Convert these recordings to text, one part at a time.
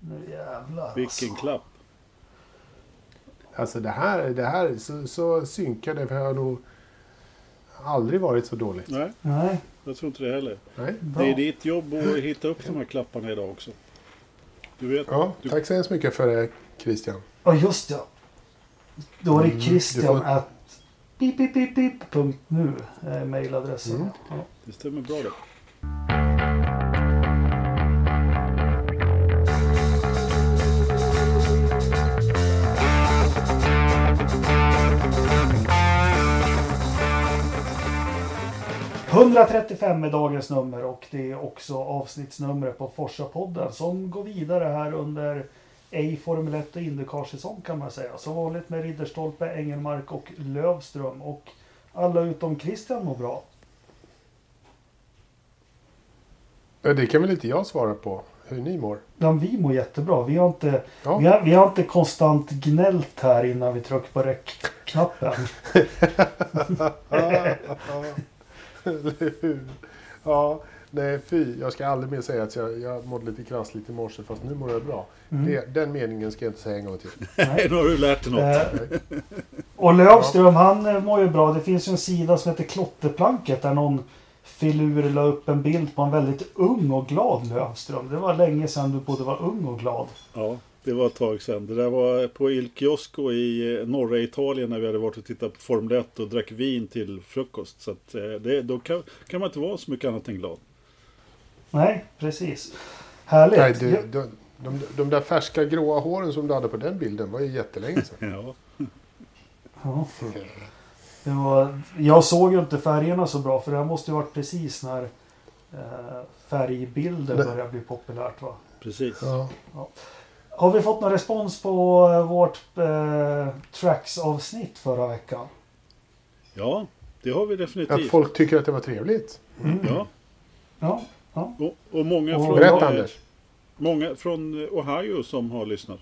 Nu jävlar Vilken alltså. klapp. Alltså det här, det här så, så synkade har jag nog aldrig varit så dåligt. Nej, Nej, jag tror inte det heller. Nej. bra. Det är ditt jobb att hitta upp de här klapparna idag också. Du vet. Ja, du, tack så hemskt mycket för det Christian. Ja, just ja. Då är det Mm, Christian du får- at pip, pip, pip, pip, punkt nu. Eh, mailadressen. Mm. Ja. Det stämmer bra det. 135 är dagens nummer och det är också avsnittsnumret på Forsa-podden som går vidare här under ej Formel 1 och Indycar-säsong kan man säga. Som vanligt med Ridderstolpe, Engelmark och Lövström. Och alla utom Christian mår bra. Det kan väl inte jag svara på, hur ni mår. Ja, vi mår jättebra. Vi har, inte, Ja. vi, har, vi har inte konstant gnällt här innan vi trycker på räckknappen. Eller hur? ja, nej fy. Jag ska aldrig mer säga att jag, jag mådde lite krassligt i morse fast nu mår jag bra. Mm. Det, den meningen ska jag inte säga en gång till. Nej. nu har du lärt dig något. Eh, och Lövström han eh, mår ju bra. Det finns ju en sida som heter Klotterplanket där någon filur la upp en bild på en väldigt ung och glad Lövström. Det var länge sedan du både var ung och glad. Ja, det var ett tag sedan. Det där var på Il Chiosco i eh, norra Italien när vi hade varit och tittat på Formel 1 och drack vin till frukost. Så att, eh, det, då kan, kan man inte vara så mycket annat än glad. Nej, precis. Härligt. Nej, du, de, de, de där färska gråa håren som du hade på den bilden var ju jättelänge sedan. Ja, Ja. Det var, jag såg ju inte färgerna så bra för det här måste ju varit precis när eh, färgbilder började bli populärt va? precis. Ja. Har vi fått någon respons på eh, vårt eh, Tracks-avsnitt förra veckan? Ja, det har vi Att definitivt. folk tycker att det var trevligt. Ja, Ja, ja. och, och många, Och- från, Berätta eh, Anders. många från eh, Ohio som har lyssnat.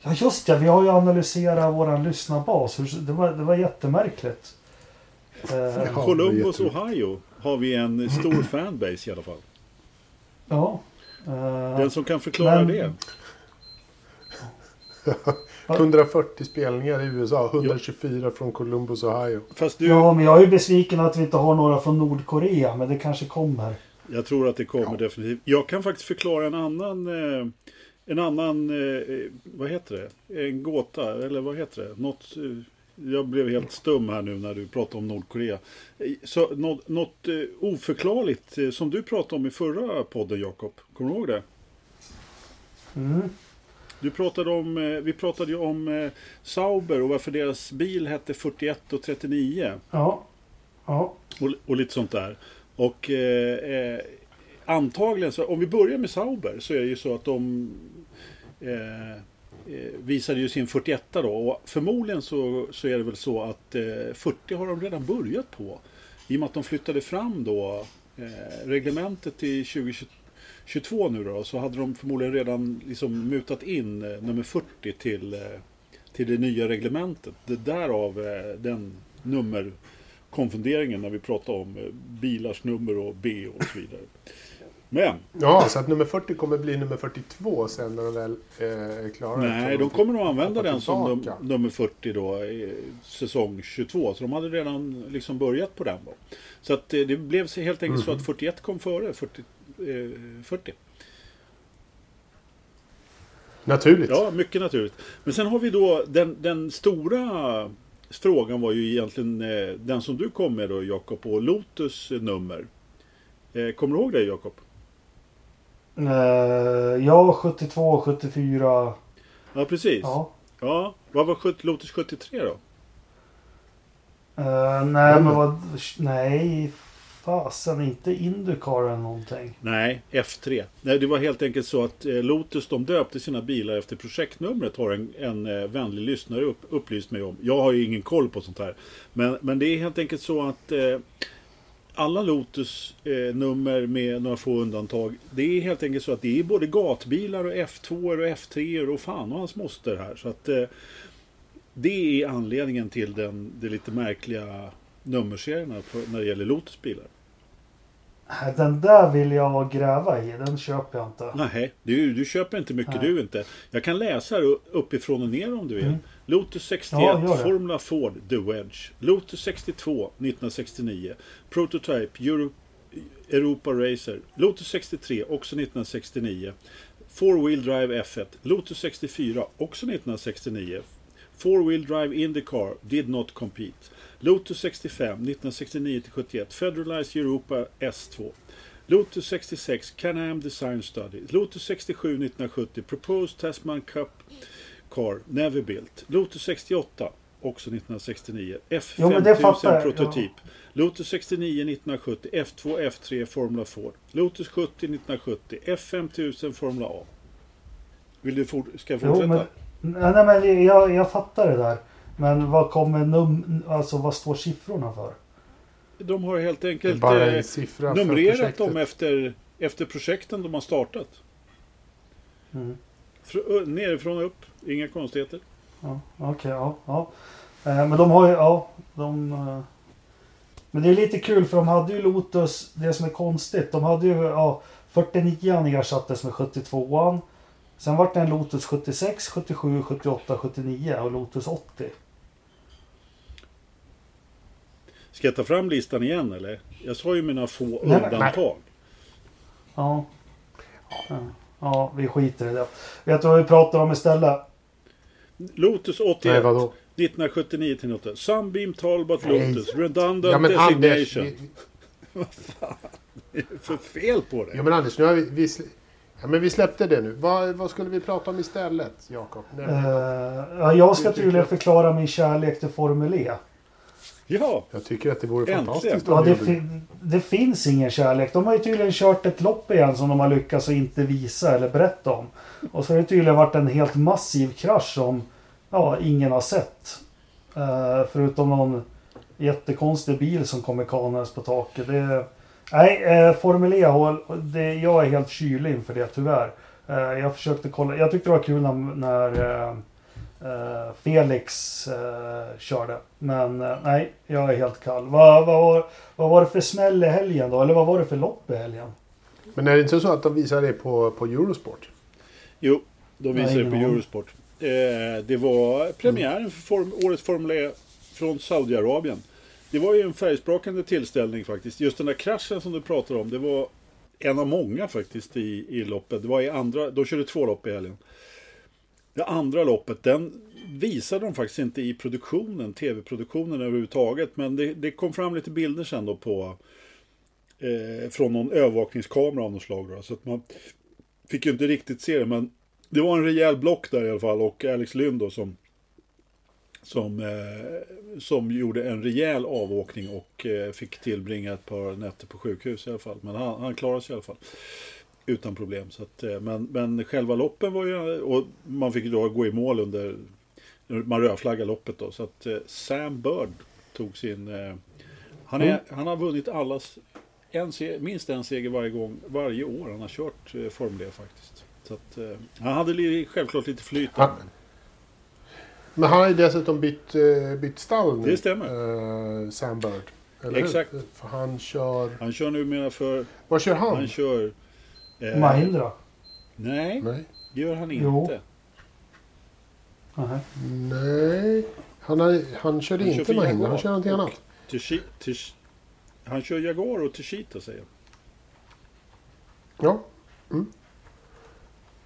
ja just det. Vi har ju analyserat våran lyssnarbas. Det var, det var jättemärkligt. Eh, Ja, Columbus, det är jätteroligt. Ohio har vi en stor fanbase i alla fall. ja. Eh, Den som kan förklara Men- det. 140 spelningar i USA, 124 från Columbus, Ohio. Fast du, ja, men jag är ju besviken att vi inte har några från Nordkorea. Men det kanske kommer. Jag tror att det kommer Ja. definitivt. Jag kan faktiskt förklara en annan, eh, en annan, eh, vad heter det? En gåta, eller vad heter det? Något, jag blev helt stum här nu när du pratade om Nordkorea. Så, något något eh, oförklarligt eh, som du pratade om i förra podden Jakob. Kommer du ihåg det? Mm. Du pratade om, eh, vi pratade ju om Sauber och varför deras bil hette 41 och 39. Ja. Ja. Och, och lite sånt där. Och eh, antagligen, så, om vi börjar med Sauber, så är det ju så att de eh, Eh, visade ju sin 41 då. Och förmodligen så, så är det väl så att eh, 40 har de redan börjat på. I och med att de flyttade fram då eh, reglementet till 2022 nu då. Så hade de förmodligen redan liksom mutat in eh, nummer 40 till, eh, till det nya reglementet. Det därav eh, den nummerkonfunderingen när vi pratar om eh, bilars nummer och B och så vidare. Men, Ja, så att nummer 40 kommer bli nummer 42 sen när de väl eh, är klara. nej, de kommer nog använda den som num nummer 40 då, i säsong 22. Så de hade redan liksom börjat på den då. Så att eh, det blev så helt enkelt så att 41 kom före 40. Eh, 40. Naturligt. Ja, mycket naturligt. Men sen har vi då den, den stora frågan var ju egentligen eh, den som du kom med då Jakob och Lotus nummer. Eh, kommer du ihåg det Jakob? Eh, ja, 72, 74. Ja, precis. Ja. Ja, vad var 70, Lotus 73 då? Eh, nej, men vad... Nej, fasen. Inte Indycar eller någonting. Nej, F3. Nej, det var helt enkelt så att eh, Lotus de döpte sina bilar efter projektnumret har en, en eh, vänlig lyssnare upp, upplyst mig om. Jag har ju ingen koll på sånt här. Men, men det är helt enkelt så att eh, alla Lotus eh, nummer med några få undantag. Det är helt enkelt så att det är både gatbilar och F2 och F3 och fan och hans moster här. Så att eh, det är anledningen till den, de lite märkliga nummerserierna när det gäller Lotus bilar. Den där vill jag gräva i. Den köper jag inte. Nej, du, du köper inte mycket Nej. du inte. Jag kan läsa uppifrån och ner om du vill. Mm. Lotus 61, Ja. Formula Ford, The Wedge. Lotus 62, 1969. Prototype, Euro, Europa Racer. Lotus 63, också 1969. Four Wheel Drive F1. Lotus 64, också 1969. Four Wheel Drive Indycar, did not compete. Lotus 65, 1969-71. Federalized Europa S2. Lotus 66, Can-Am Design Study. Lotus 67, 1970. Proposed Tasman Cup Car, Never Built. Lotus 68, också 1969. Jo, men det fattar F5000 jag, prototyp. Lotus 69, 1970. F2, F3 Formula Ford. Lotus 70, 1970. F5000 Formula A. Vill du fort- ska jag Jo, fortsätta? men, nej, men jag, jag fattar det där. Men vad kommer num... Alltså vad står siffrorna för? De har helt enkelt bara eh, numrerat dem efter, efter projekten de har startat. Mm. Fr- nerifrån och upp, inga konstigheter. Ja, Okej, ja. ja. Eh, men de har ju, ja. De, eh, men det är lite kul för de hade ju Lotus, det som är konstigt. De hade ju, ja. 49an ersattes med 72an. Sen vart det en Lotus 76, 77, 78, 79 och Lotus 80. Ska jag ta fram listan igen eller? Jag sa ju mina få Nej, undantag. Ja. Ja, Ja, vi skiter i det. Vet du vad vi pratar om istället? Lotus 81. Nej, vadå? 1979 till 98. Sunbeam Talbot Nej. Lotus. Redundant Ja men Anders, designation. vi, För fel på det. ja, men Anders, nu har vi, vi, slä- ja, men vi släppte det nu. Vad, vad skulle vi prata om istället, Jakob? Ja, jag ska Det tydligen förklara min kärlek till Formel E. Ja, Jag tycker att det vore Äntligen. fantastiskt Ja, det, fin- det finns ingen kärlek. De har ju tydligen kört ett lopp igen som de har lyckats att inte visa eller berätta om. Och så har det tydligen varit en helt massiv krasch som ja, ingen har sett. Eh, förutom någon jättekonstig bil som kommer kanades på taket. Det, nej, eh, Formel E, det, jag är helt kylig inför det tyvärr. Eh, jag försökte kolla. Jag tyckte det var kul när, när eh, eh, Felix eh, körde. Men eh, nej, jag är helt kall. Vad, vad, var, vad var det för smäll i helgen då? Eller vad var det för lopp i helgen? Men är det inte så att de visar det på, på Eurosport? jo. De Nej, visar det på aning. Eurosport. Eh, det var premiären för form, årets Formel E från Saudiarabien. Det var ju en färgsprakande tillställning faktiskt. Just den där kraschen som du pratar om, det var en av många faktiskt i, i loppet. Det var i andra, de körde två lopp i helgen. Det andra loppet, den visade de faktiskt inte i produktionen, tv-produktionen överhuvudtaget. Men det, det kom fram lite bilder sen då på eh, från någon övervakningskamera av något slag. Då, så att man fick ju inte riktigt se det, men det var en rejäl block där i alla fall och Alex Lynn då som som, eh, som gjorde en rejäl avåkning och eh, fick tillbringa ett par nätter på sjukhus i alla fall. Men han, han klarade sig i alla fall. Utan problem. Så att, eh, men, men själva loppen var ju... Och man fick då gå i mål under... Man rödflaggade loppet då. Så att eh, Sam Bird tog sin... Eh, han, är, han har vunnit allas... En, minst en seger varje gång, varje år han har kört Formel E faktiskt. Så att, han hade självklart lite flyt. Han, men han har ju dessutom bytt, bytt stall nu. Det stämmer. Eh, Sam Bird. Exakt. Hur? För han kör... Han kör numera för... Vad kör han? Han kör... eh, Mahindra? Nej, Nej. det gör han Jo. inte. Nej. Han, har, han körde Han kör inte för Mahindra. Han kör någonting och annat. Tishi, tish, han kör Jaguar och Tishita säger jag. Ja. Mm.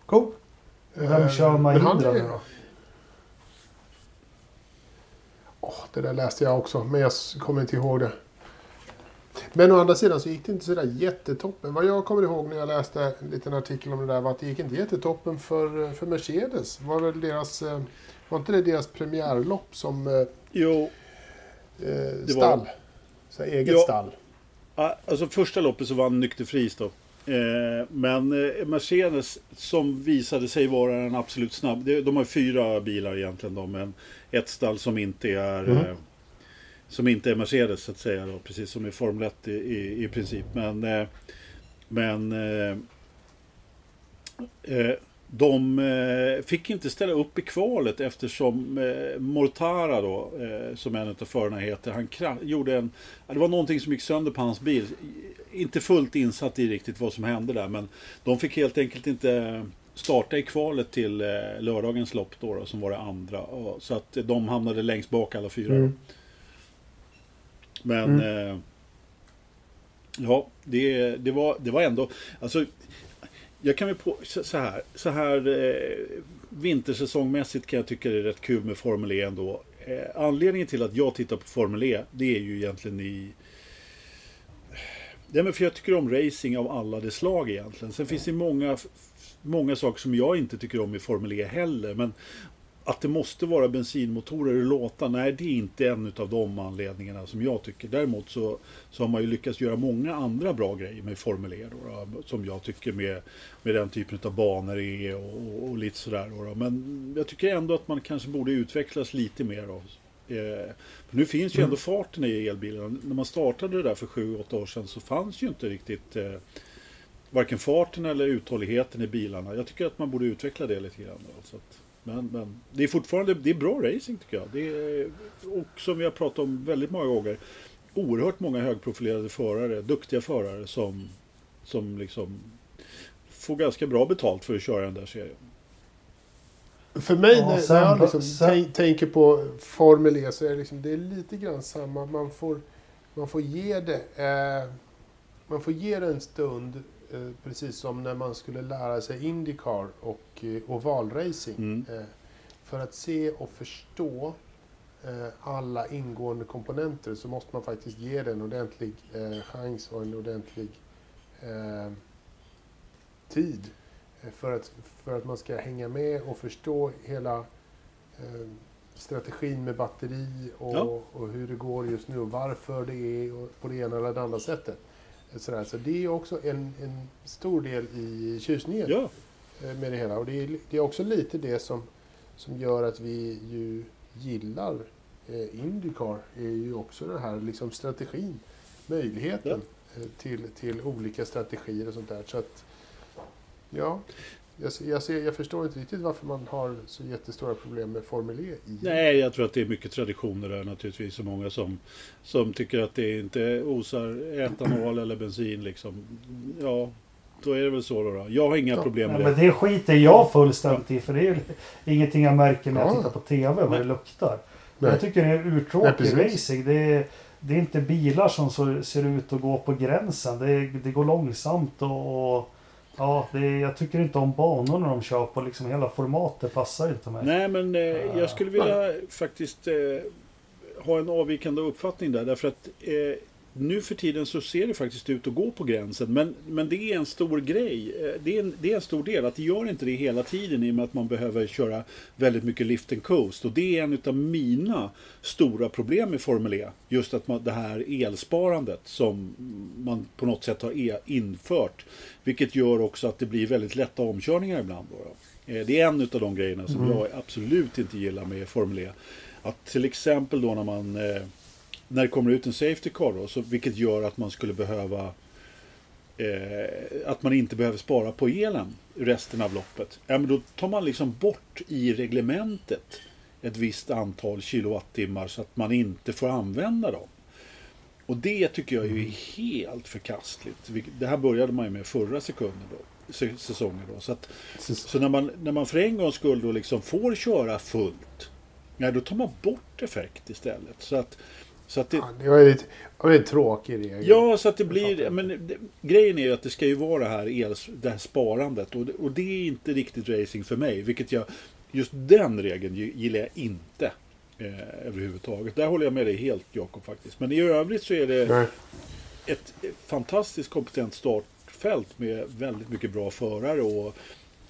Cool. Vem Eh, kör han Mahindra nu då? Åh, det där läste jag också, men jag kommer inte ihåg det. Men å andra sidan så gick det inte sådär jättetoppen. Vad jag kommer ihåg när jag läste en liten artikel om det där var att det gick inte jättetoppen för, för Mercedes. Var, väl deras, eh, var inte det deras premiärlopp som eh, Jo, eh, var- stall? Så här, eget Ja. stall. alltså första loppet så vann Nykter Fris då. Eh, men eh, Mercedes som visade sig vara en absolut snabb. De har fyra bilar egentligen då, men ett stall som inte är Mm. eh, som inte är Mercedes så att säga då, precis som i Formel 1 i, i, i princip. Men, eh, men eh, eh, de eh, fick inte ställa upp i kvalet eftersom eh, Mortara då, eh, som en av förarna heter, han gjorde en... Det var någonting som gick sönder på hans bil. Inte fullt insatt i riktigt vad som hände där, men de fick helt enkelt inte starta i kvalet till eh, lördagens lopp då, då, som var det andra. Och, så att de hamnade längst bak alla fyra. Mm. Men... Mm. Eh, ja, det, det, var, det var ändå... Alltså, jag kan väl på så här, så här eh, vintersäsongmässigt kan jag tycka det är rätt kul med Formel E ändå. Eh, anledningen till att jag tittar på Formel E, det är ju egentligen i... Det är för jag tycker om racing av alla de slag egentligen. Sen finns det många, många saker som jag inte tycker om i Formel E heller. Men att det måste vara bensinmotorer och låtar, nej det är inte en av de anledningarna som jag tycker. Däremot så, så har man ju lyckats göra många andra bra grejer med Formel E då, då, som jag tycker med, med den typen av banor är och, och, och lite sådär. Då, då, Men jag tycker ändå att man kanske borde utvecklas lite mer. Då. Eh, nu finns ju mm. ändå farten i elbilarna. När man startade det där för 7-8 år sedan så fanns ju inte riktigt eh, varken farten eller uthålligheten i bilarna. Jag tycker att man borde utveckla det lite grann. Då, så att, men, men det är fortfarande det är bra racing tycker jag. Det är, och som vi har pratat om väldigt många gånger. Oerhört många högprofilerade förare, duktiga förare som, som liksom får ganska bra betalt för att köra den där serien. För mig ja, när, jag liksom sen... tänker på Formel E så är det, liksom, det är lite grann samma. Man får, man får ge det eh, man får ge det en stund precis som när man skulle lära sig Indycar och eh, ovalracing. Mm. Eh, för att se och förstå alla ingående komponenter så måste man faktiskt ge den en ordentlig chans och en ordentlig tid. För att, för att man ska hänga med och förstå hela strategin med batteri och, ja. och hur det går just nu och varför det är på det ena eller det andra sättet. Sådär. Så det är också en, en stor del i tjusningen ja. Eh, med det hela. Och det är, det är också lite det som, som gör att vi ju gillar eh, Indycar. är ju också den här liksom strategin, möjligheten ja. eh, till, till olika strategier och sånt där. Så att, ja, jag, jag, ser, jag, förstår inte riktigt varför man har så jättestora problem med Formel E. I. Nej, jag tror att det är mycket traditioner där naturligtvis. Och många som, som tycker att det inte osar etanol eller bensin liksom. Ja, då är det väl så då. Jag har inga ja, problem med det. Men det skiter jag fullständigt i. För det är ingenting jag märker när jag tittar på TV vad det luktar. Nej. Jag tycker det är urtråkig racing. Det är, det är inte bilar som så, ser ut att gå på gränsen. Det, det går långsamt och, och Ja, det, jag tycker inte om banorna de kör på. Liksom hela formatet passar inte mig. Nej, men eh, jag skulle vilja faktiskt eh, ha en avvikande uppfattning där. Därför att eh, nu för tiden så ser det faktiskt ut att gå på gränsen. Men, men det är en stor grej. Eh, det är en, det är en stor del. Att det gör inte det hela tiden i och med att man behöver köra väldigt mycket lift and coast. Och det är en av mina stora problem med Formel E. Just att man, det här elsparandet som man på något sätt har e infört. Vilket gör också att det blir väldigt lätta omkörningar ibland. Då. Eh, det är en av de grejerna som mm. jag absolut inte gillar med Formel E. Att till exempel då när man eh, när det kommer ut en Safety Car då, så, vilket gör att man skulle behöva eh, att man inte behöver spara på elen resten av loppet. Ja, men då tar man liksom bort i reglementet ett visst antal kilowattimmar så att man inte får använda dem. Och det tycker jag är mm. helt förkastligt. Det här började man ju med förra sekunden då, säsongen. Då. Så, att, så när, man, när man för en gångs skull då liksom får köra fullt, ja, då tar man bort effekt istället. Så att så att det, ja, det var lite, det var en tråkig regel. Ja, så att det blir... Men det, grejen är ju att det ska ju vara det här, el, det här sparandet. Och, och det är inte riktigt racing för mig. Vilket jag... Just den regeln gillar jag inte. Eh, överhuvudtaget. Där håller jag med dig helt Jakob faktiskt. Men i övrigt så är det Nej. ett, ett fantastiskt kompetent startfält med väldigt mycket bra förare. Och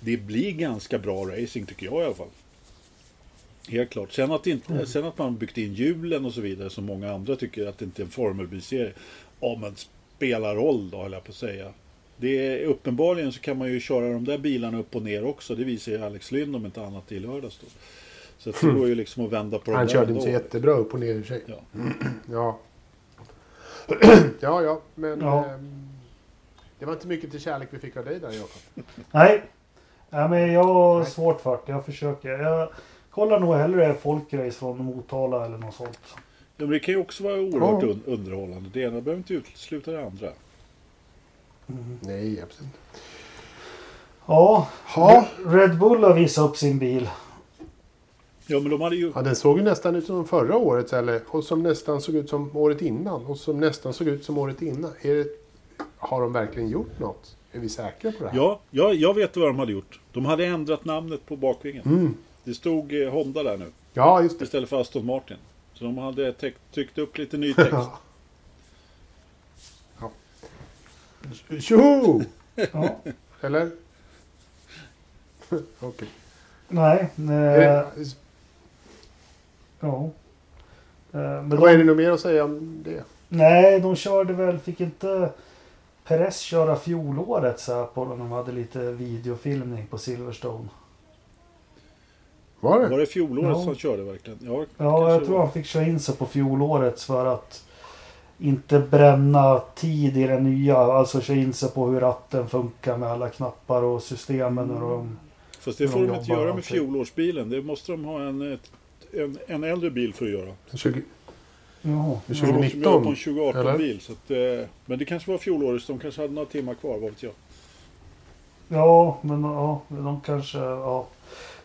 det blir ganska bra racing tycker jag i alla fall. Helt klart. Sen att, inte, mm. sen att man byggt in hjulen och så vidare som många andra tycker att det inte är en formelbilserie. Ja men spelar roll då höll jag på att säga. Det är, uppenbarligen så kan man ju köra de där bilarna upp och ner också. Det visar ju Alex Lynn om inte annat i lördags då. Så det mm. går ju liksom att vända på Han de där körde inte så jättebra upp och ner i sig. Ja. ja. ja, ja, men ja. Eh, det var inte mycket till kärlek vi fick av dig där Jakob. Nej, Nej, men jag har Nej. svårt för det. Jag försöker. Jag kollar nog hellre folkrace från Motala eller något sånt. Ja, men det kan ju också vara oerhört Ja. un- underhållande. Det ena behöver inte utesluta det andra. Nej, absolut. Ja, Ja. Red Bull har visat upp sin bil. Ja, men de hade ju... ja, den såg ju nästan ut som förra året. Eller, och som nästan såg ut som året innan. Och som nästan såg ut som året innan. Är det, har de verkligen gjort något? Är vi säkra på det här? Ja, ja, jag vet vad de hade gjort. De hade ändrat namnet på bakvingen. Mm. Det stod eh, Honda där nu. Ja, just det. Istället för Aston Martin. Så de hade tryckt upp lite ny text. Ja. Tjoho! Ja. Eller? Okej. Nej, Är eh, ja. Eh, Men Vad är det de, nog mer att säga om det? nej, de körde väl, fick inte Perez köra fjolåret så här på när de hade lite videofilmning på Silverstone. Var det? Var det fjolåret Ja. som körde verkligen? Ja, Ja, jag det tror var. han fick köra in sig på fjolårets för att inte bränna tid i det nya. Alltså köra in sig på hur ratten funkar med alla knappar och systemen. Och de, Fast det de får de inte jobbar göra med fjolårsbilen. Det måste de ha en, en, en äldre bil för att göra. 20, jaha, Det är De måste göra på 2019, en 2018 eller? bil. Så att, eh, men det kanske var fjolårets. De kanske hade några timmar kvar, vad vet jag. Ja, men ja, de kanske... Ja,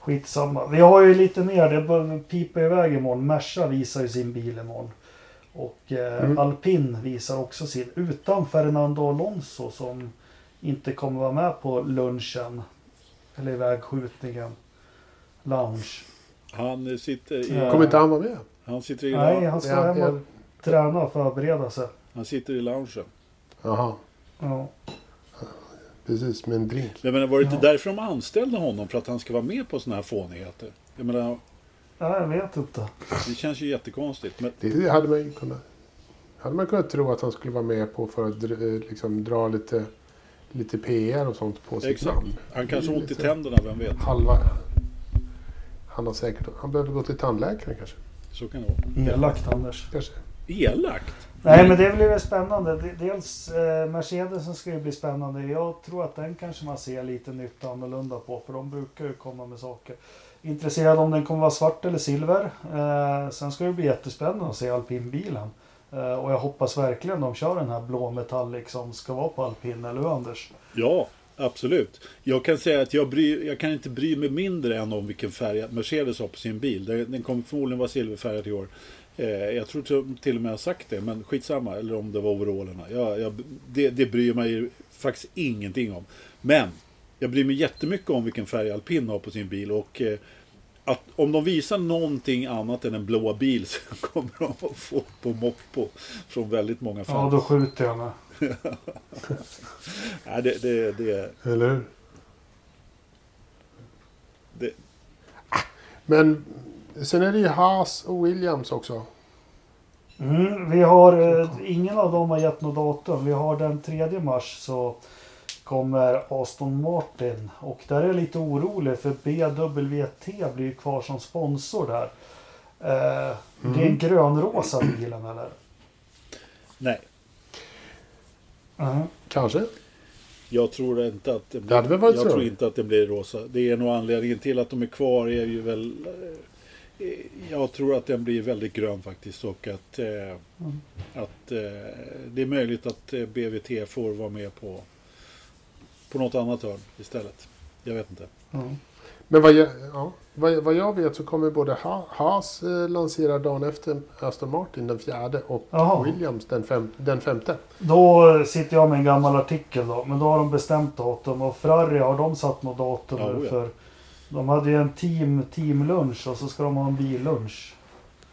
skitsamma. Vi har ju lite mer. Det pipa iväg imorgon. Merca visar ju sin bil imorgon. Och eh, Mm. Alpin visar också sin. Utan Fernando Alonso som inte kommer vara med på lunchen. Eller ivägskjutningen. Lounge. Han eh, sitter i... Ja. Kommer inte han vara med? Han sitter i, Nej, han ska hem och träna och förbereda sig. han sitter i loungen. Jaha, Ja. Precis. Med en drink. Jag menar, var det inte Ja. därför de anställde honom? För att han ska vara med på såna här fånigheter? Jag menar, Nej, jag vet inte. det känns ju jättekonstigt. Men Det hade man ju kunnat, hade man kunnat tro att han skulle vara med på för att eh, liksom, dra lite, lite PR och sånt på sitt exakt. namn. Han kanske har ont i tänderna, vem vet? Halva... Han har säkert... Han behöver gå till tandläkaren kanske. Så kan det vara. Elakt Anders. kanske. Elakt? Nej men det blir väl spännande. Dels eh, Mercedesen ska ju bli spännande. Jag tror att den kanske man ser lite nytt och annorlunda på. För de brukar ju komma med saker. Intresserad om den kommer vara svart eller silver. Eh, sen ska det bli jättespännande att se alpinbilen. Eh, och jag hoppas verkligen de kör den här blå metallic som ska vara på alpin. Eller hur Anders? Ja, absolut. Jag kan säga att jag, bry, jag kan inte bry mig mindre än om vilken färg Mercedes har på sin bil. Den den kommer förmodligen vara silverfärgad i år. Eh, jag tror till- till och med jag har sagt det, men skitsamma. Eller om det var overallerna. Jag, jag, det, det bryr mig faktiskt ingenting om. Men jag bryr mig jättemycket om vilken färg alpin har på sin bil. Och eh, att om de visar någonting annat än en blå bil så kommer de att få på moppo från väldigt många Ja fans. då skjuter jag med. Nej, det, det, det, Eller hur? det, Men sen är det ju Haas och Williams också. Mm, vi har, eh, ingen av dem har gett något datum. Vi har den 3 mars så kommer Aston Martin. Och där är jag lite orolig för BWT blir ju kvar som sponsor där. Eh, Det är en grönrosa bilen eller? nej. Mhm. Kanske. Jag tror inte att det Det väl varit jag tror inte att det blir rosa. Det är nog anledningen till att de är kvar är ju väl eh, Jag tror att den blir väldigt grön faktiskt och att, eh, Mm. att eh, det är möjligt att eh, BVT får vara med på på något annat hörn istället. Jag vet inte. Mm. Men vad jag, ja, vad, vad jag vet så kommer både ha, Haas eh, lansera dagen efter Aston Martin den fjärde och Jaha. Williams den, fem, den femte. Då sitter jag med en gammal artikel då. Men då har de bestämt datum. Och Ferrari har de satt något datum Ja, nu ja. De hade ju en team, teamlunch och så ska de ha en billunch.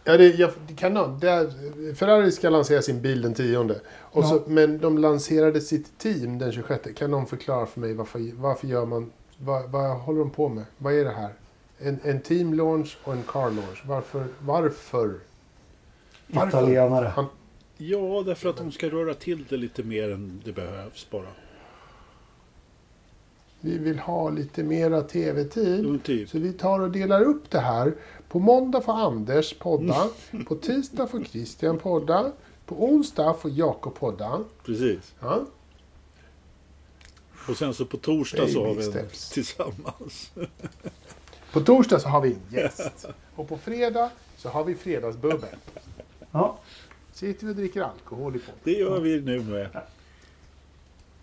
Ja, det, jag, det kan nog- är, Ferrari ska lansera sin bil den tionde. Och så, Ja. Men de lanserade sitt team den 26. Kan någon förklara för mig varför, varför gör man... Vad, vad håller de på med? Vad är det här? En, en team launch och en car launch. Varför? Varför? Varför? Italienare. Han, Ja, därför att de ska röra till det lite mer än det behövs bara. Vi vill ha lite mera tv-tid. Jo, Typ. Så vi tar och delar upp det här. På måndag får Anders podda. På tisdag får Christian podda. På onsdag får Jakob podda. Precis. Ja. Och sen så på torsdag så har vi en steps. tillsammans. På torsdag så har vi en gäst. Och på fredag så har vi fredagsbubbel. Ja. Sitter vi och dricker alkohol i podden. Det gör vi nu med.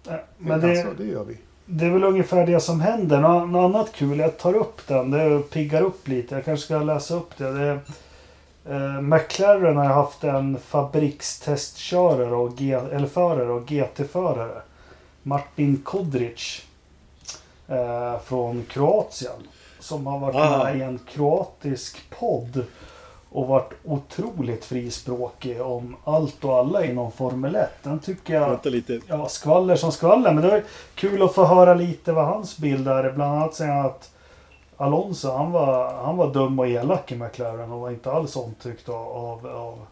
Men Men det, alltså, det gör vi. Det är väl ungefär det som händer. Nå- Något annat kul, jag tar upp den. Det piggar upp lite. Jag kanske ska läsa upp det. det eh, McLaren har haft en fabrikstestkörare och G, eller förare och GT-förare. Martin Kodric. Eh, från Kroatien. Som har varit Ah. med i en kroatisk podd. Och varit otroligt frispråkig om allt och alla inom Formel 1. Den tycker jag... Vänta lite. Ja, skvaller som skvaller. Men det var kul att få höra lite vad hans bild är. Bland annat säger han att Alonso, han var, han var dum och elak i McLaren och var inte alls omtyckt av, av, av,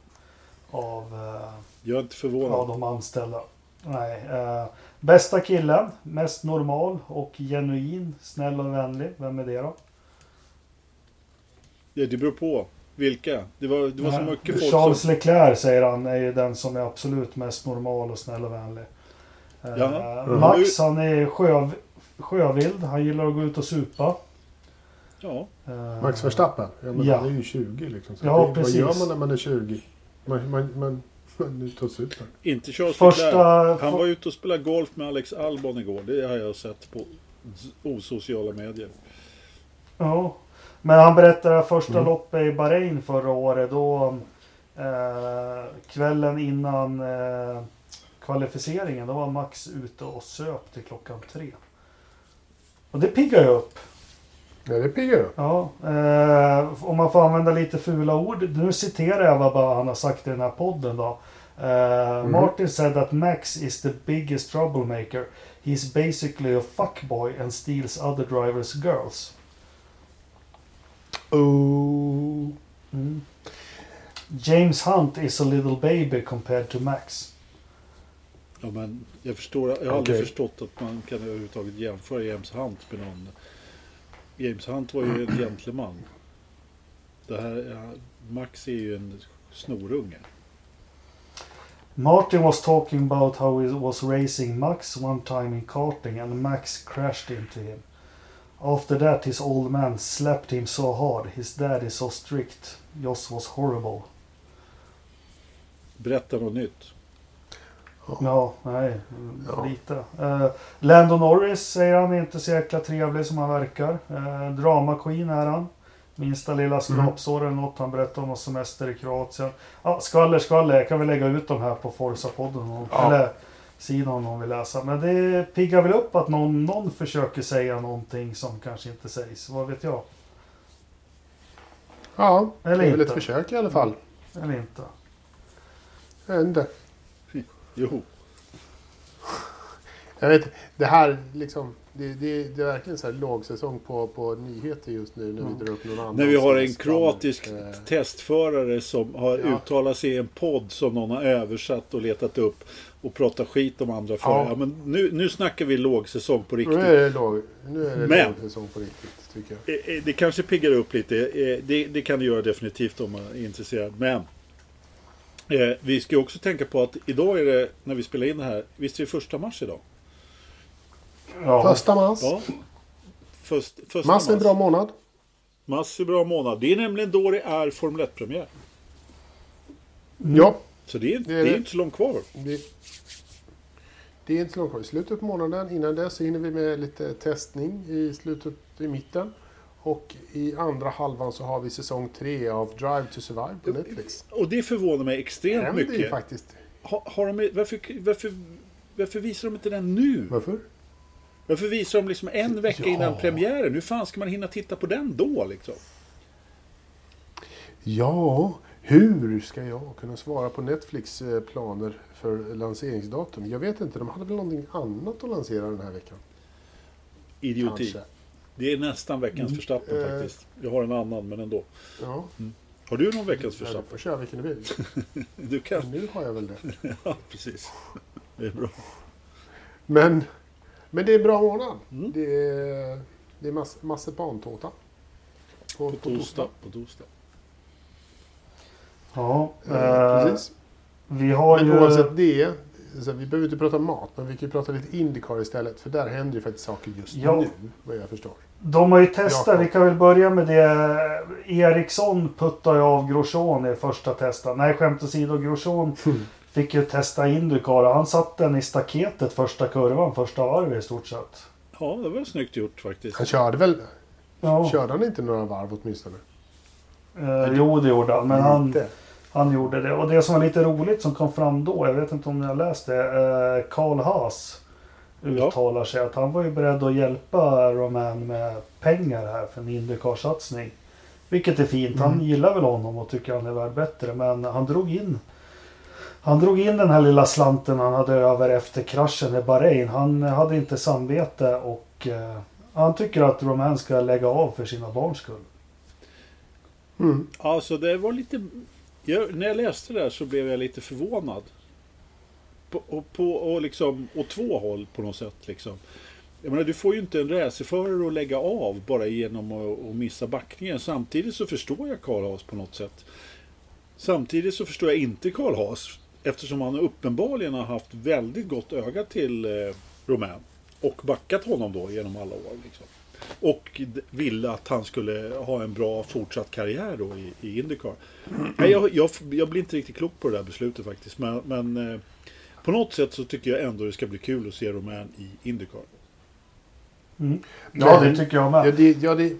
av, eh, Jag är inte av förvånad. de anställda. Nej. Eh, bästa killen, mest normal och genuin, snäll och vänlig. Vem är det då? Ja, det beror på. Vilka? Det var, det var så mycket folk Charles som... Leclerc säger han är ju den som är absolut mest normal och snäll och vänlig. Eh, Ja. Max han är sjö, sjövild. Han gillar att gå ut och supa. Ja, Eh, Max Verstappen. Ja, men Ja. han är ju 20 liksom. Så Ja, det, vad precis. gör man när man är 20? Man, man, man, man är ute och super. inte Charles Första... Leclerc. Han var ute och spelade golf med Alex Albon igår. Det har jag sett på osociala medier. Ja. Men han berättade första Mm. loppet i Bahrain förra året. Då eh, kvällen innan eh, kvalificeringen. Då var Max ute och söp till klockan tre. Och det piggar ju upp. Ja, det piggar upp. Ja, eh, om man får använda lite fula ord. Nu citerar jag vad han har sagt i den här podden då. Eh, Mhm. Martin said that Max is the biggest troublemaker. He's basically a fuckboy and steals other drivers' girls. Oh. Mm. James Hunt is a little baby compared to Max. Ja, men jag, förstår, jag har aldrig Okej. förstått att man kan överhuvudtaget jämföra James Hunt med någon. James Hunt var ju en gentleman. Det här, Max är ju en snorunge. Martin was talking about how he was racing Max one time in karting and Max crashed into him. After that his old man slapped him so hard. His dad is so strict. Joss was horrible. Berätta något nytt. Ja, nej, Ja. lite. Uh, Lando Norris säger han är inte så jäkla trevlig som han verkar. Uh, drama queen är han. Minsta lilla skrapsår eller något. Han berättar om någon semester i Kroatien. Ja, skvaller, skvaller. Jag kan väl lägga ut de här på Forza-podden. Ja. Eller sidan om någon vill läsa. Men det piggar väl upp att någon, någon försöker säga någonting som kanske inte sägs. Vad vet jag? Ja, Eller det är väl inte. ett försök i alla fall. Eller inte. Jag vet inte. Jo, Jag vet det här liksom. Det, det, det är verkligen så här lågsäsong på, på nyheter just nu när Mm. vi drar upp någon annan. när vi har en kroatisk. Eh, testförare som har Ja. uttalat sig i en podd som någon har översatt och letat upp och pratar skit om andra förare. Ja. men nu, nu snackar vi lågsäsong på Nu riktigt. är det, låg, nu är det Men- lågsäsong på riktigt tycker jag. Eh, eh, Det kanske piggar upp lite. Det, det kan det göra definitivt om man är intresserad. Men vi ska ju också tänka på att idag är det, när vi spelar in det här, visst är det första mars idag? Ja. Första mars. Ja. Först, första Mars är en bra månad. Mars är bra månad. Det är nämligen då det är Formel 1-premiär. Ja, Så det är, Det det är är det. inte så långt kvar. det, det är inte så långt kvar. I slutet på månaden. Innan det så hinner vi med lite testning i slutet, i mitten. Och i andra halvan så har vi säsong tre av Drive to Survive på Netflix. Och det förvånar mig Det extremt ju mycket. faktiskt. Ha, har de, varför, varför, varför visar de inte den nu? Varför? Varför visar de liksom en vecka Ja. innan premiären? Hur fan ska man hinna titta på den då liksom? Ja, hur ska jag kunna svara på Netflix eh, planer för lanseringsdatum? Jag vet inte, de hade väl någonting annat att lansera den här veckan? Idioti. Kanske. Det är nästan veckans Verstappen Eh. faktiskt. Jag har en annan men ändå. Ja, Har du någon veckans ja, du Verstappen? får köra vilken du vill. Du kan. Men nu har jag väl det. Ja, precis. Det är bra. Men, men det är en bra månad. Mm. Det är, det är mass, massipantårta. På, På torsdag. På torsdag. Ja, Eh, eh, precis. vi har Men ju... oavsett det så vi behöver inte prata mat, men vi kan ju prata lite Indycar istället. För där händer ju faktiskt saker just Ja. nu, vad jag förstår. De har ju testat, Jakob. vi kan väl börja med det. Eriksson puttade ju av Grosjean i första testet. Nej, skämt åsido, Grosjean fick ju testa Indycar och han satte den i staketet första kurvan, första varvet i stort sett. Ja, det var snyggt gjort faktiskt. Han körde väl, Ja, körde han inte några varv åtminstone? eh, jo det gjorde han, men han, han gjorde det. Och det som var lite roligt som kom fram då, jag vet inte om ni har läst det, eh, Karl Haas uttalar sig att han var ju beredd att hjälpa Roman med pengar här för en Indycar-satsning. Vilket är fint. Han Mm. gillar väl honom och tycker han är värd bättre. Men han drog in han drog in den här lilla slanten han hade över efter kraschen i Bahrain. Han hade inte samvete och eh, han tycker att Roman ska lägga av för sina barns skull. Mm. Alltså det var lite... Jag, när jag läste det där så blev jag lite förvånad. På, och, på, och liksom, åt två håll på något sätt. Liksom. Jag menar, du får ju inte en racerförare att lägga av bara genom att, att missa backningen. Samtidigt så förstår jag Karl Haas på något sätt. Samtidigt så förstår jag inte Karl Haas. Eftersom han uppenbarligen har haft väldigt gott öga till eh, Romain. Och backat honom då genom alla år. Liksom. Och ville att han skulle ha en bra fortsatt karriär då i, i Indycar. Nej, jag, jag, jag blir inte riktigt klok på det där beslutet faktiskt. Men, men eh, på något sätt så tycker jag ändå det ska bli kul att se Romain i Indycar. Mm. Ja, det tycker jag med. Ja, det, ja, det,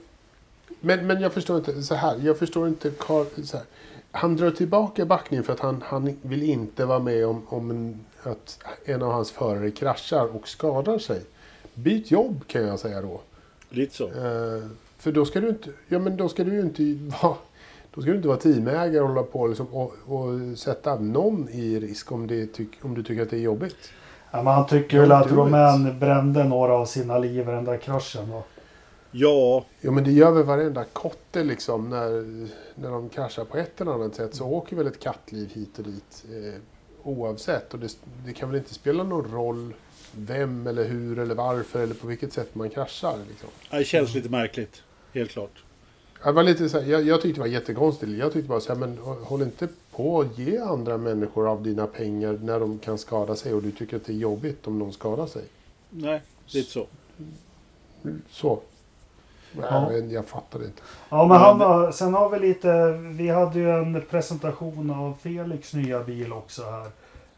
men, men jag förstår inte, så här, jag förstår inte Carl, så här. Han drar tillbaka backningen för att han, han vill inte vara med om, om en, att en av hans förare kraschar och skadar sig. Byt jobb kan jag säga då. Lite så. Eh, för då ska du inte, ja men då ska du ju inte vara, då ska du inte vara teamägare och hålla på liksom, och, och sätta någon i risk om, det tyck, om du tycker att det är jobbigt. Ja, men han tycker väl att Romain brände några av sina liv i den där kraschen. Då. Ja, Ja men det gör väl varenda kotte liksom när, när de kraschar på ett eller annat sätt så åker väl ett kattliv hit och dit eh, oavsett. Och det, det kan väl inte spela någon roll vem eller hur eller varför eller på vilket sätt man kraschar. Liksom. det känns lite märkligt. Helt klart. Jag, var lite så här, jag, jag tyckte det var jättekonstigt. Jag tyckte bara så här, men håll inte på att ge andra människor av dina pengar när de kan skada sig och du tycker att det är jobbigt om någon skadar sig. Nej, lite så. Så. Ja. Jag, jag fattar inte. Ja, men han var, sen har vi lite, vi hade ju en presentation av Felix nya bil också här.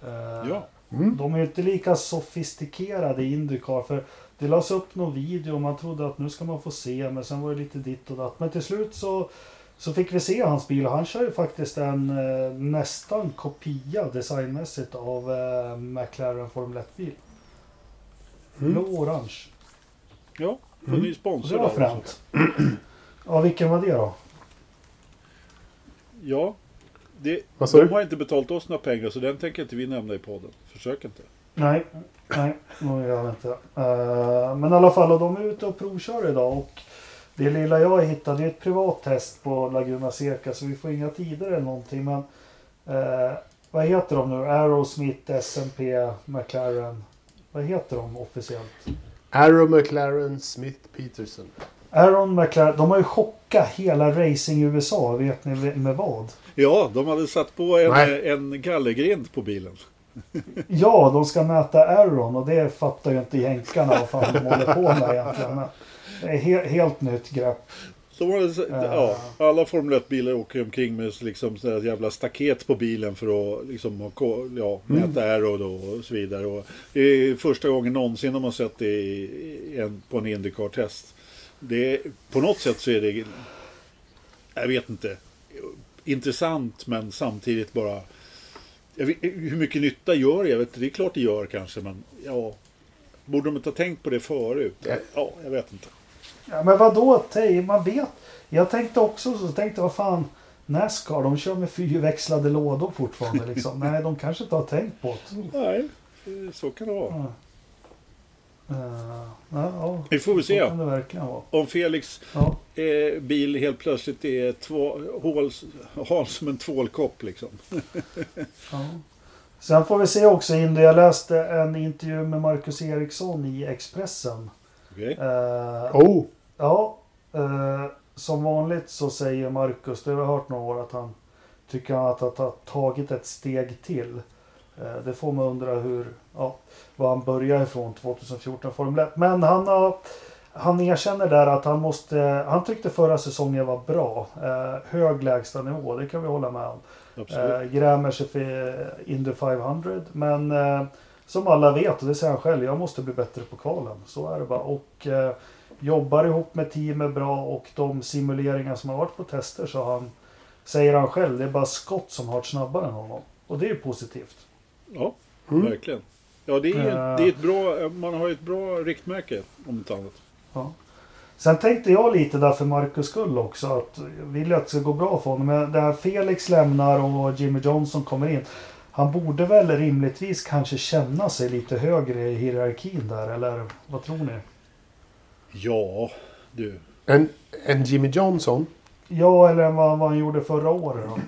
Eh, Ja. Mm. De är ju inte lika sofistikerade i Indycar för det lades upp någon video och man trodde att nu ska man få se men sen var det lite ditt och datt. Men till slut så, så fick vi se hans bil och han kör ju faktiskt en eh, nästan kopia designmässigt av eh, McLaren Formel 1-bil. Mm. Blå-orange. Ja, och Mm. ny Det sponsor var där också. fränt. Ja, vilken var det då? Ja. Det, de du? har inte betalt oss några pengar så den tänker inte vi nämna i podden. Försök inte. Nej, nej, det gör inte. Eh, men i alla fall, och de är ute och provkör idag. Och det lilla jag hittade är ett privat test på Laguna Seca så vi får inga tider eller någonting. Men eh, vad heter de nu? Aerosmith, SMP, McLaren. Vad heter de officiellt? Arrow McLaren Smith Peterson. Aaron McLaren, de har ju chockat hela racing i USA. Vet ni med vad? Ja, de hade satt på en, Nej. en gallergrind på bilen. Ja, de ska mäta Aaron och det fattar ju inte jänkarna vad fan de håller på med egentligen. Det är he- helt nytt grepp. De hade, s- ja, alla Formel 1-bilar åker omkring med liksom sådär jävla staket på bilen för att liksom, ja, mäta aero då och så vidare. Och det är första gången någonsin de har sett det i, i en, på en Indycar-test. På något sätt så är det, jag vet inte, intressant men samtidigt bara vet, hur mycket nytta gör det? Jag vet, inte, det är klart det gör kanske men ja, borde de inte ha tänkt på det förut? Ja, jag vet inte. Ja, men vadå? Tej? Man vet. Jag tänkte också så. Tänkte vad fan. Nascar, de kör med fyrväxlade lådor fortfarande liksom. Nej, de kanske inte har tänkt på det. Nej, så kan det vara. Ja. Eh, ja, ja, Vi får väl se. Om Felix Ja. eh, bil helt plötsligt är två, hål, hal som en tvålkopp liksom. Ja. Sen får vi se också in det. Jag läste en intervju med Marcus Eriksson i Expressen. Okej. Eh, Oh! Ja, eh, som vanligt så säger Marcus, det har jag hört några år, att han tycker att han har tagit ett steg till. Eh, det får man undra hur, ja, var han börjar ifrån 2014 Formel 1. Men han har han erkänner där att han måste, han tyckte förra säsongen var bra. Eh, hög lägstanivå, det kan vi hålla med om. Eh, grämer sig för Indy 500. Men eh, som alla vet, och det säger han själv, jag måste bli bättre på kvalen. Så är det bara. Och eh, jobbar ihop med teamet bra och de simuleringar som har varit på tester så han, säger han själv, det är bara Scott som har varit snabbare än honom. Och det är ju positivt. Ja, mm. verkligen. Ja, det är, uh, det är ett bra, man har ett bra riktmärke om inte annat. Ja. Sen tänkte jag lite där för Marcus skull också. Att jag vill att det ska gå bra för honom. Men där Felix lämnar och Jimmy Johnson kommer in. Han borde väl rimligtvis kanske känna sig lite högre i hierarkin där. Eller vad tror ni? Ja, du. En, en Jimmy Johnson? Ja, eller vad, vad han gjorde förra året då.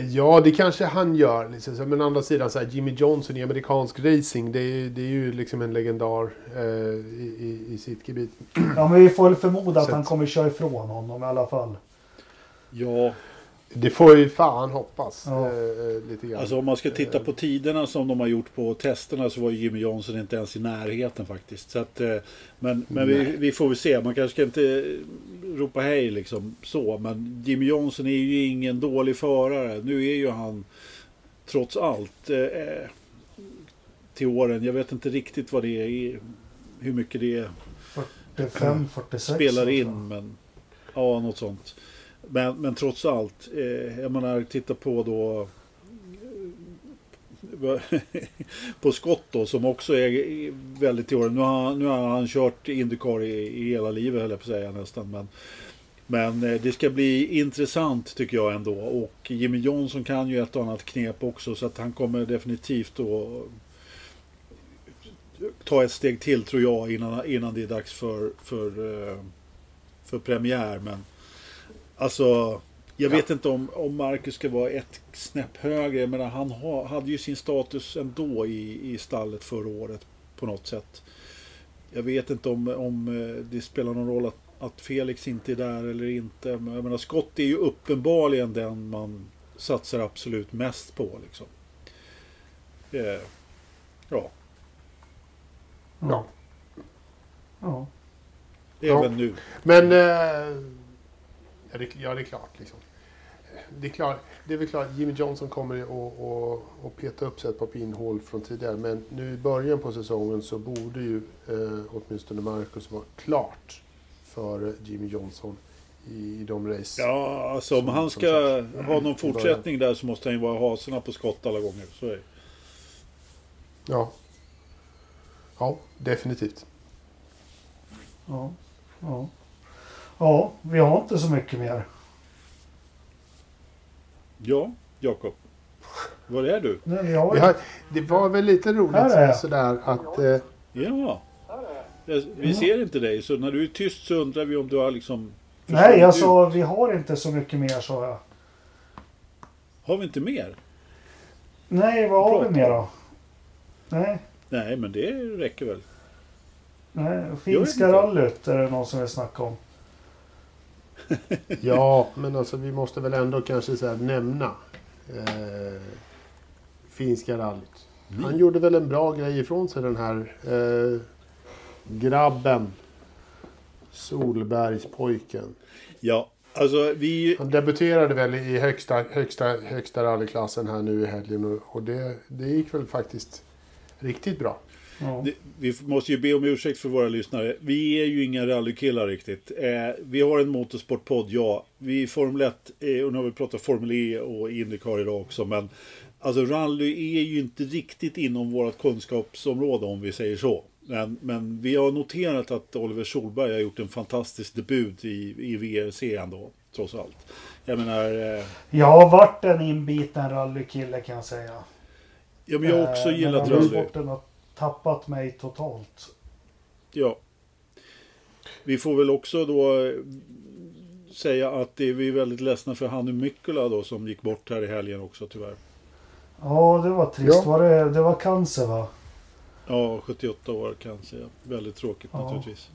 Ja, det kanske han gör. Liksom. Men å andra sidan, så här, Jimmy Johnson i amerikansk racing, det är, det är ju liksom en legendar eh, i, i, sitt gebit. Ja, men vi får väl förmoda att han kommer köra ifrån honom i alla fall. Ja, det får ju fan hoppas. Ja. Eh, lite grann. Alltså om man ska titta på tiderna som de har gjort på testerna så var Jimmy Johnson inte ens i närheten faktiskt. Så att, eh, men men vi, vi, får väl se. Man kanske ska inte ropa hej liksom så. Men Jimmy Johnson är ju ingen dålig förare. Nu är ju han trots allt eh, eh till åren. Jag vet inte riktigt vad det är. Hur mycket det är. 45, 46. Spelar in men ja något sånt. Men, men trots allt, eh, jag menar titta på då på Scott då som också är väldigt i år. Nu har, nu har han kört Indycar i, i hela livet höll jag på att säga nästan. Men, men eh, det ska bli intressant tycker jag ändå. Och Jimmy Johnson kan ju ett och annat knep också så att han kommer definitivt då ta ett steg till tror jag innan, innan det är dags för, för, eh, för premiär. Men Alltså, jag vet inte om, om Marcus ska vara ett snäpp högre. Men han ha, hade ju sin status ändå i, i stallet förra året på något sätt. Jag vet inte om, om eh, det spelar någon roll att, att Felix inte är där eller inte. Men jag menar, Scott är ju uppenbarligen den man satsar absolut mest på. Liksom. Eh, ja. Ja. Ja. Även ja. nu. Men... Eh Ja, det, ja, det är klart. Liksom. Det, är klart det är väl klart Jimmy Johnson kommer att, att, peta upp sig ett par pinhål från tidigare. Men nu i början på säsongen så borde ju eh, åtminstone Marcus vara klart för Jimmy Johnson i de race. Ja, alltså om han ska ha någon fortsättning där så måste han ju vara haserna på skott alla gånger. Så är. Ja. Ja, definitivt. Ja. Ja. Ja, vi har inte så mycket mer. Ja, Jakob. Var är du? Nej, vi har... det var väl lite roligt sådär att... Eh... Ja. Vi ser inte dig, så när du är tyst så undrar vi om du har liksom... Nej, alltså vi har inte så mycket mer sa jag. Har vi inte mer? Nej, vad har vi mer då? Nej. Nej, men det räcker väl. Nej, finska rallyt är det någon som vill snacka om. ja, men alltså vi måste väl ändå kanske så nämna eh, finska rallyt. Mm. Han gjorde väl en bra grej ifrån sig den här eh, grabben. Solbergspojken. Ja, alltså vi... Han debuterade väl i högsta, högsta, högsta rallyklassen här nu i helgen och, och det, det gick väl faktiskt riktigt bra. Ja. Vi måste ju be om ursäkt för våra lyssnare. Vi är ju inga rallykillar riktigt. Eh, vi har en motorsportpodd, ja. Vi är Formel 1, eh, och nu har vi pratat Formel E och Indycar idag också. Men alltså rally är ju inte riktigt inom vårt kunskapsområde om vi säger så. Men, men vi har noterat att Oliver Solberg har gjort en fantastisk debut i, i VRC ändå, trots allt. Jag menar... Eh... Jag har varit en inbiten rallykille kan jag säga. Ja, men jag har också eh, gillat rally tappat mig totalt. Ja. Vi får väl också då eh, säga att det är vi väldigt ledsna för Hannu Mikkola då som gick bort här i helgen också tyvärr. Ja, det var trist. Ja. Var det, det var cancer va? Ja, 78 år cancer. Ja. Väldigt tråkigt ja. naturligtvis.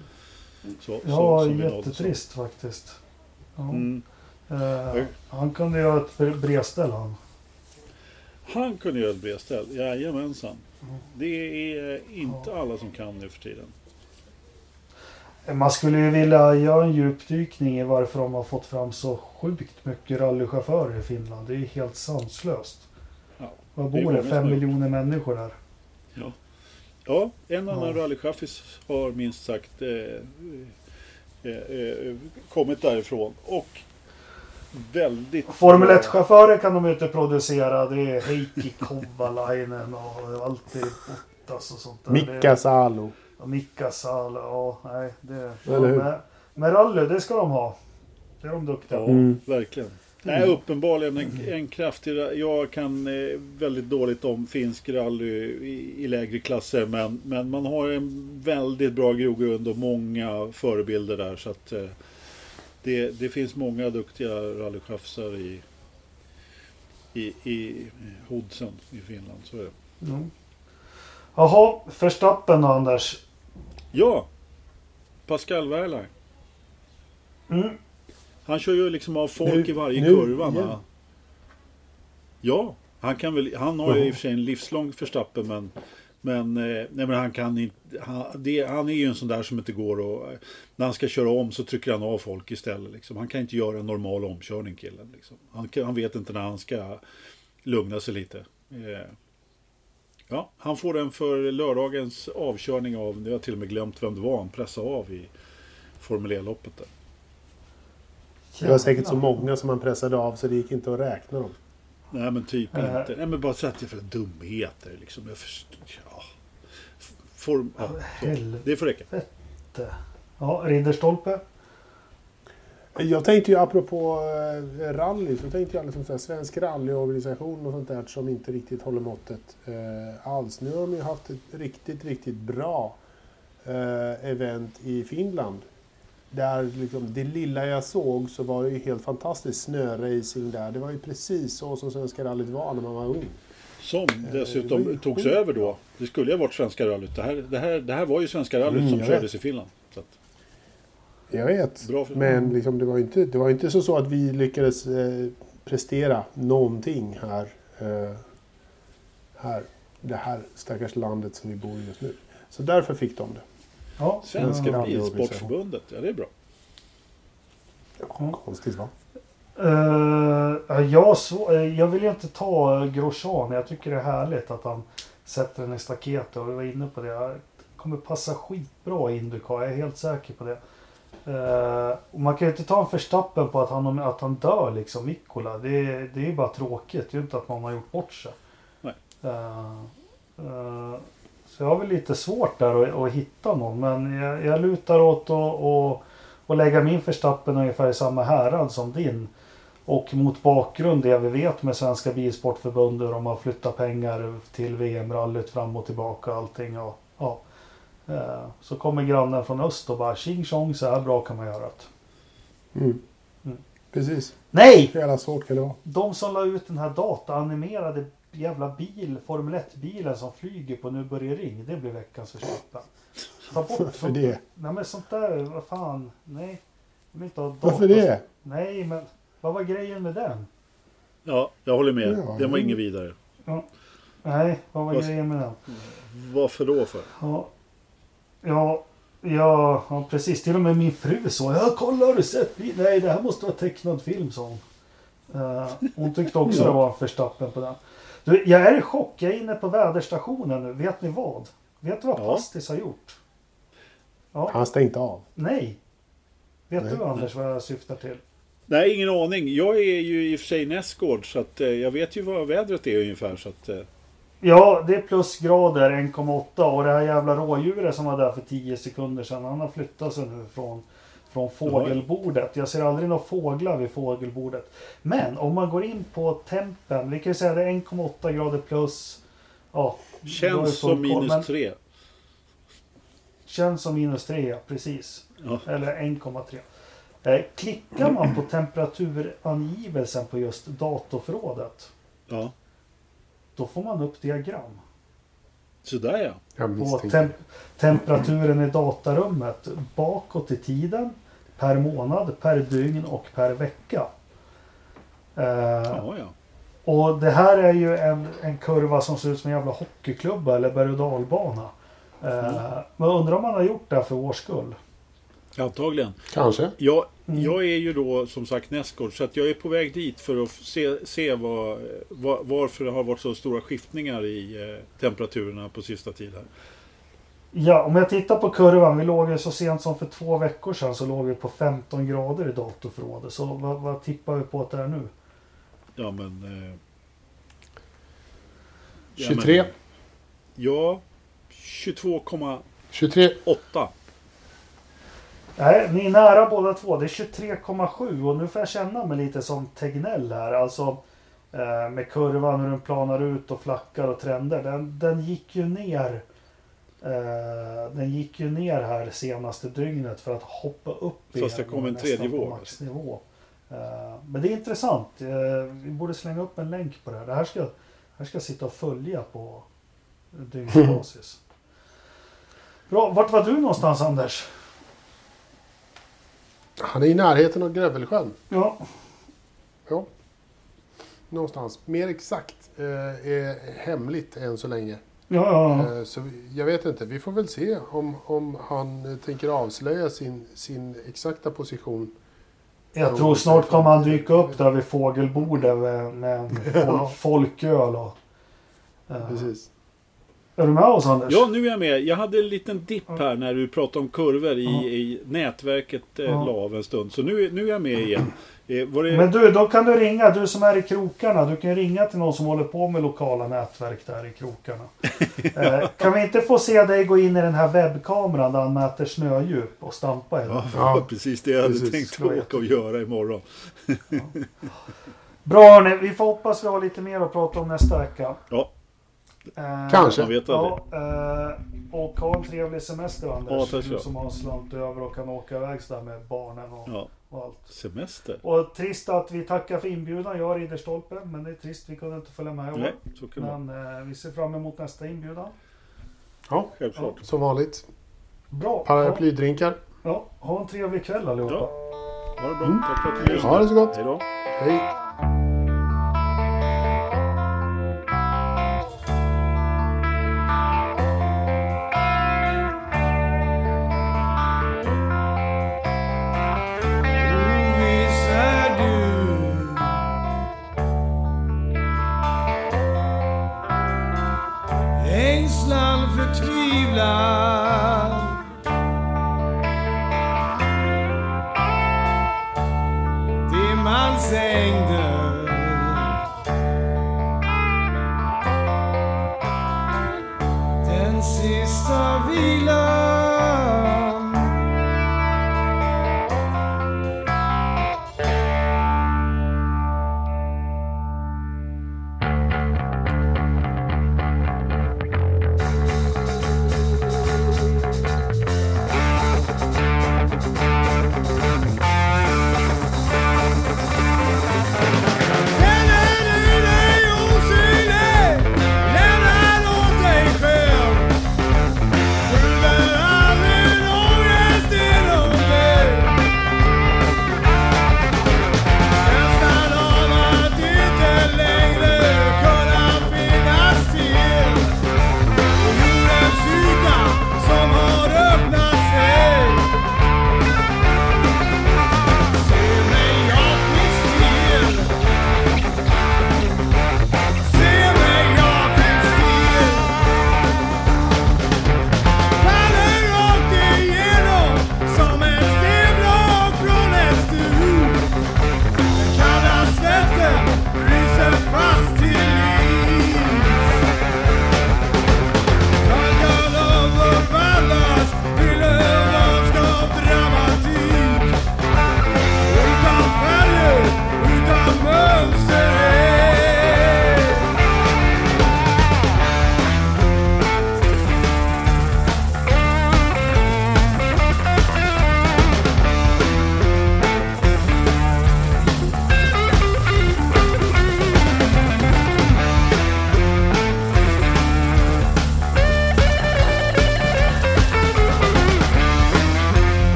Så, ja, så, jättetrist faktiskt. Ja. Mm. Eh, han kunde göra ett bre- bredställ han. Han kunde göra ett bredställ, jajamensan. Det är inte alla som kan nu för tiden. Man skulle ju vilja göra en djupdykning i varför de har fått fram så sjukt mycket rallychaufförer i Finland. Det är helt sanslöst. Ja, Vad bor det? Fem miljoner människor där. Ja, en annan Ja. rallychaffis har minst sagt eh, eh, eh, kommit därifrån. Och väldigt... Formel 1-chaufförer kan de ju inte producera. Det är Heikki Kovalainen och alltid Bottas och sånt där. Mika Salo. Mika Salo. Ja, nej. Det, ja, Eller hur? med, med rally, det ska de ha. Det är de duktiga Ja, på. Mm. verkligen. Nej, uppenbarligen en, en kraftig... ra- Jag kan eh, väldigt dåligt om finsk rally i, i lägre klasser. Men, men man har en väldigt bra grogrund och många förebilder där. Så att eh, det, det finns många duktiga rallychaffisar i, i, i Hodsen i Finland. Så är det. Mm. Jaha, Verstappen då Anders. Ja! Pascal Wehrlein. Mm. Han kör ju liksom av folk Nu- i varje nu kurva. va? Ja, han, kan väl, han har ju i och för sig en livslång förstappen men, men, eh, nej, men han kan inte. Han, det, han är ju en sån där som inte går och när han ska köra om så trycker han av folk istället. Liksom. Han kan inte göra en normal omkörning killen. Liksom. Han, han vet inte när han ska lugna sig lite. Eh, ja, han får den för lördagens avkörning av, jag har till och med glömt vem det var han pressade av i Formel E-loppet. Det var säkert så många som han pressade av så det gick inte att räkna dem. Nej men typ Äh. inte. Nej men bara så att det är för dumheter liksom. Jag förstår, ja. Form, ja. Det får räcka. Ja, Ridderstolpe. Jag tänkte ju apropå eh, rally så tänkte jag liksom så här, svensk rallyorganisation och sånt där som inte riktigt håller måttet eh, alls. Nu har de ju haft ett riktigt, riktigt bra eh, event i Finland. Där liksom, det lilla jag såg så var det ju helt fantastiskt snöracing där. Det var ju precis så som Svenska rallyt var när man var ung. Som det var dessutom ju togs sjukt över då. Det skulle ju ha varit Svenska rallyt. Det här, det här, det här var ju Svenska rallyt Mm, som kördes vet. i Finland. Så att, Jag vet. Bra för- Men liksom, det var ju inte, det var inte så, så att vi lyckades eh, prestera någonting här. Eh, här. Det här stackars landet som vi bor i just nu. Så därför fick de det. Ja, Svenska Ja. Bilsportförbundet, ja det är bra. Ja, Konstigt va? Uh, jag, så, eh, jag vill ju inte ta uh, Grosjean. Jag tycker det är härligt att han sätter den i staketet. Och vi var inne på det. Det kommer passa skitbra i Indycar. Jag är helt säker på det. Eh, och man kan ju inte ta en förstappen på att han, att han dör liksom, Mikkola. Det, är- det är ju bara tråkigt. Det är ju inte att någon har gjort bort sig. Nej. Eh, eh, så jag har väl lite svårt där att, att hitta någon. Men jag, jag lutar åt att och, och lägga min förstappen ungefär i samma härad som din. Och mot bakgrund det vi vet med Svenska Bilsportförbundet hur de har flyttat pengar till VM-rallyt fram och tillbaka och allting. Och, ja. Eh, Så kommer grannen från öst och bara tjing tjong så här bra kan man göra det. Mm. Mm. Precis. Nej! Jävla svårt kan det vara? De som la ut den här dataanimerade jävla bil, Formel 1-bilen som flyger på Nu börjar ring. Det blir veckans förstappen. Ta bort Varför det? Nej men sånt där, vad fan. Nej. Jag vill inte ha Varför det? Nej men vad var grejen med den? Ja, jag håller med. Ja, Den var inget vidare. Nej, vad var Vad- grejen med den? Varför då för? Ja, ja, ja, ja, precis. Till och med min fru sa ja kolla har du sett? bil?" Nej, det här måste vara tecknad film sa hon. Eh, hon tyckte också det var en förstappen på den. Du, jag är i chock. Jag är inne på väderstationen nu. Vet ni vad? Vet du vad Ja. Pastis har gjort? Ja, Han stängde av. nej. Vet Nej. du Anders vad jag syftar till? Nej, ingen aning. Jag är ju i och för sig nästgård så att eh, jag vet ju vad vädret är ungefär. Så att, eh, Ja, det är plusgrader 1,8 och det här jävla rådjuret som var där för 10 sekunder sedan. Han har flyttat sig nu från, från fågelbordet. Jag ser aldrig några fåglar vid fågelbordet. Men om man går in på tempen. Vi kan ju säga det är 1,8 grader plus. Ja, känns som minus men tre. Känns som minus 3, ja, precis. Ja. Eller 1,3. Eh, klickar man på temperaturangivelsen på just datorförrådet. Ja, Då får man upp diagram. Sådär ja. Misstänkte. tem temperaturen i datarummet bakåt i tiden per månad, per dygn och per vecka. Eh, Ja, ja. och det här är ju en, en kurva som ser ut som en jävla hockeyklubba eller berg och dalbana. Eh, Mm. Men undrar om man har gjort det här för års skull. Antagligen. Kanske. Jag, Mm. jag är ju då som sagt nästgård så att jag är på väg dit för att se, se vad, vad, varför det har varit så stora skiftningar i eh, temperaturerna på sista tiden. Ja, om jag tittar på kurvan. Vi låg ju så sent som för två veckor sedan så låg vi på 15 grader i datorförrådet. Så vad, vad tippar vi på att det är nu? Ja men... Eh, ja, 23. Men, ja, 22,8. 23. Nej, ni är nära båda två. Det är 23,7 och nu får jag känna mig lite som Tegnell här. Alltså eh, med kurvan hur den planar ut och flackar och trender. Den, den gick ju ner. Eh, den gick ju ner här senaste dygnet för att hoppa upp Fast det igen kom och en nästan tredje våg. Maxnivå. Eh, men det är intressant. Eh, vi borde slänga upp en länk på det här. Det här ska, här ska jag sitta och följa på dygnsbasis. Bra, vart var du någonstans Anders? Han är i närheten av Grövelsjön. Ja, Ja. Någonstans. Mer exakt eh, är hemligt än så länge. ja, ja. Eh, så jag vet inte. Vi får väl se om, om han eh, tänker avslöja sin, sin exakta position. Jag tror snart kommer han dyka upp där vid fågelbordet med, med Ja. fol- folköl. Och, eh, Precis. Är du med oss Anders? Ja, nu är jag med. Jag hade en liten dipp här när du pratade om kurvor i, Ja. i nätverket eh, Ja. la av en stund. Så nu, nu är jag med igen. Eh, det... Men du, då kan du ringa, du som är i krokarna. Du kan ringa till någon som håller på med lokala nätverk där i krokarna. eh, kan vi inte få se dig gå in i den här webbkameran där han mäter snödjup och stampa i den? Ja, Ja, precis det jag hade precis. tänkt var åka och göra imorgon. Bra hörni, vi får hoppas vi har lite mer att prata om nästa vecka. Ja, Kanske. man vet Ja, eh, och ha en trevlig semester Ja, Anders. så du som har slant över och kan åka iväg sådär med barnen och, Ja, och allt. semester. Och trist att vi tackar för inbjudan. Jag har Ridderstolpe, men det är trist vi kunde inte följa med i år. Men eh, vi ser fram emot nästa inbjudan. Ja, Självklart. som vanligt. Bra. Paraplydrinkar. ja, ha en trevlig kväll allihopa. Ja. Ha det bra. Mm. Tack för att du lyssnade. Ha det så gott. Hej då. Hej.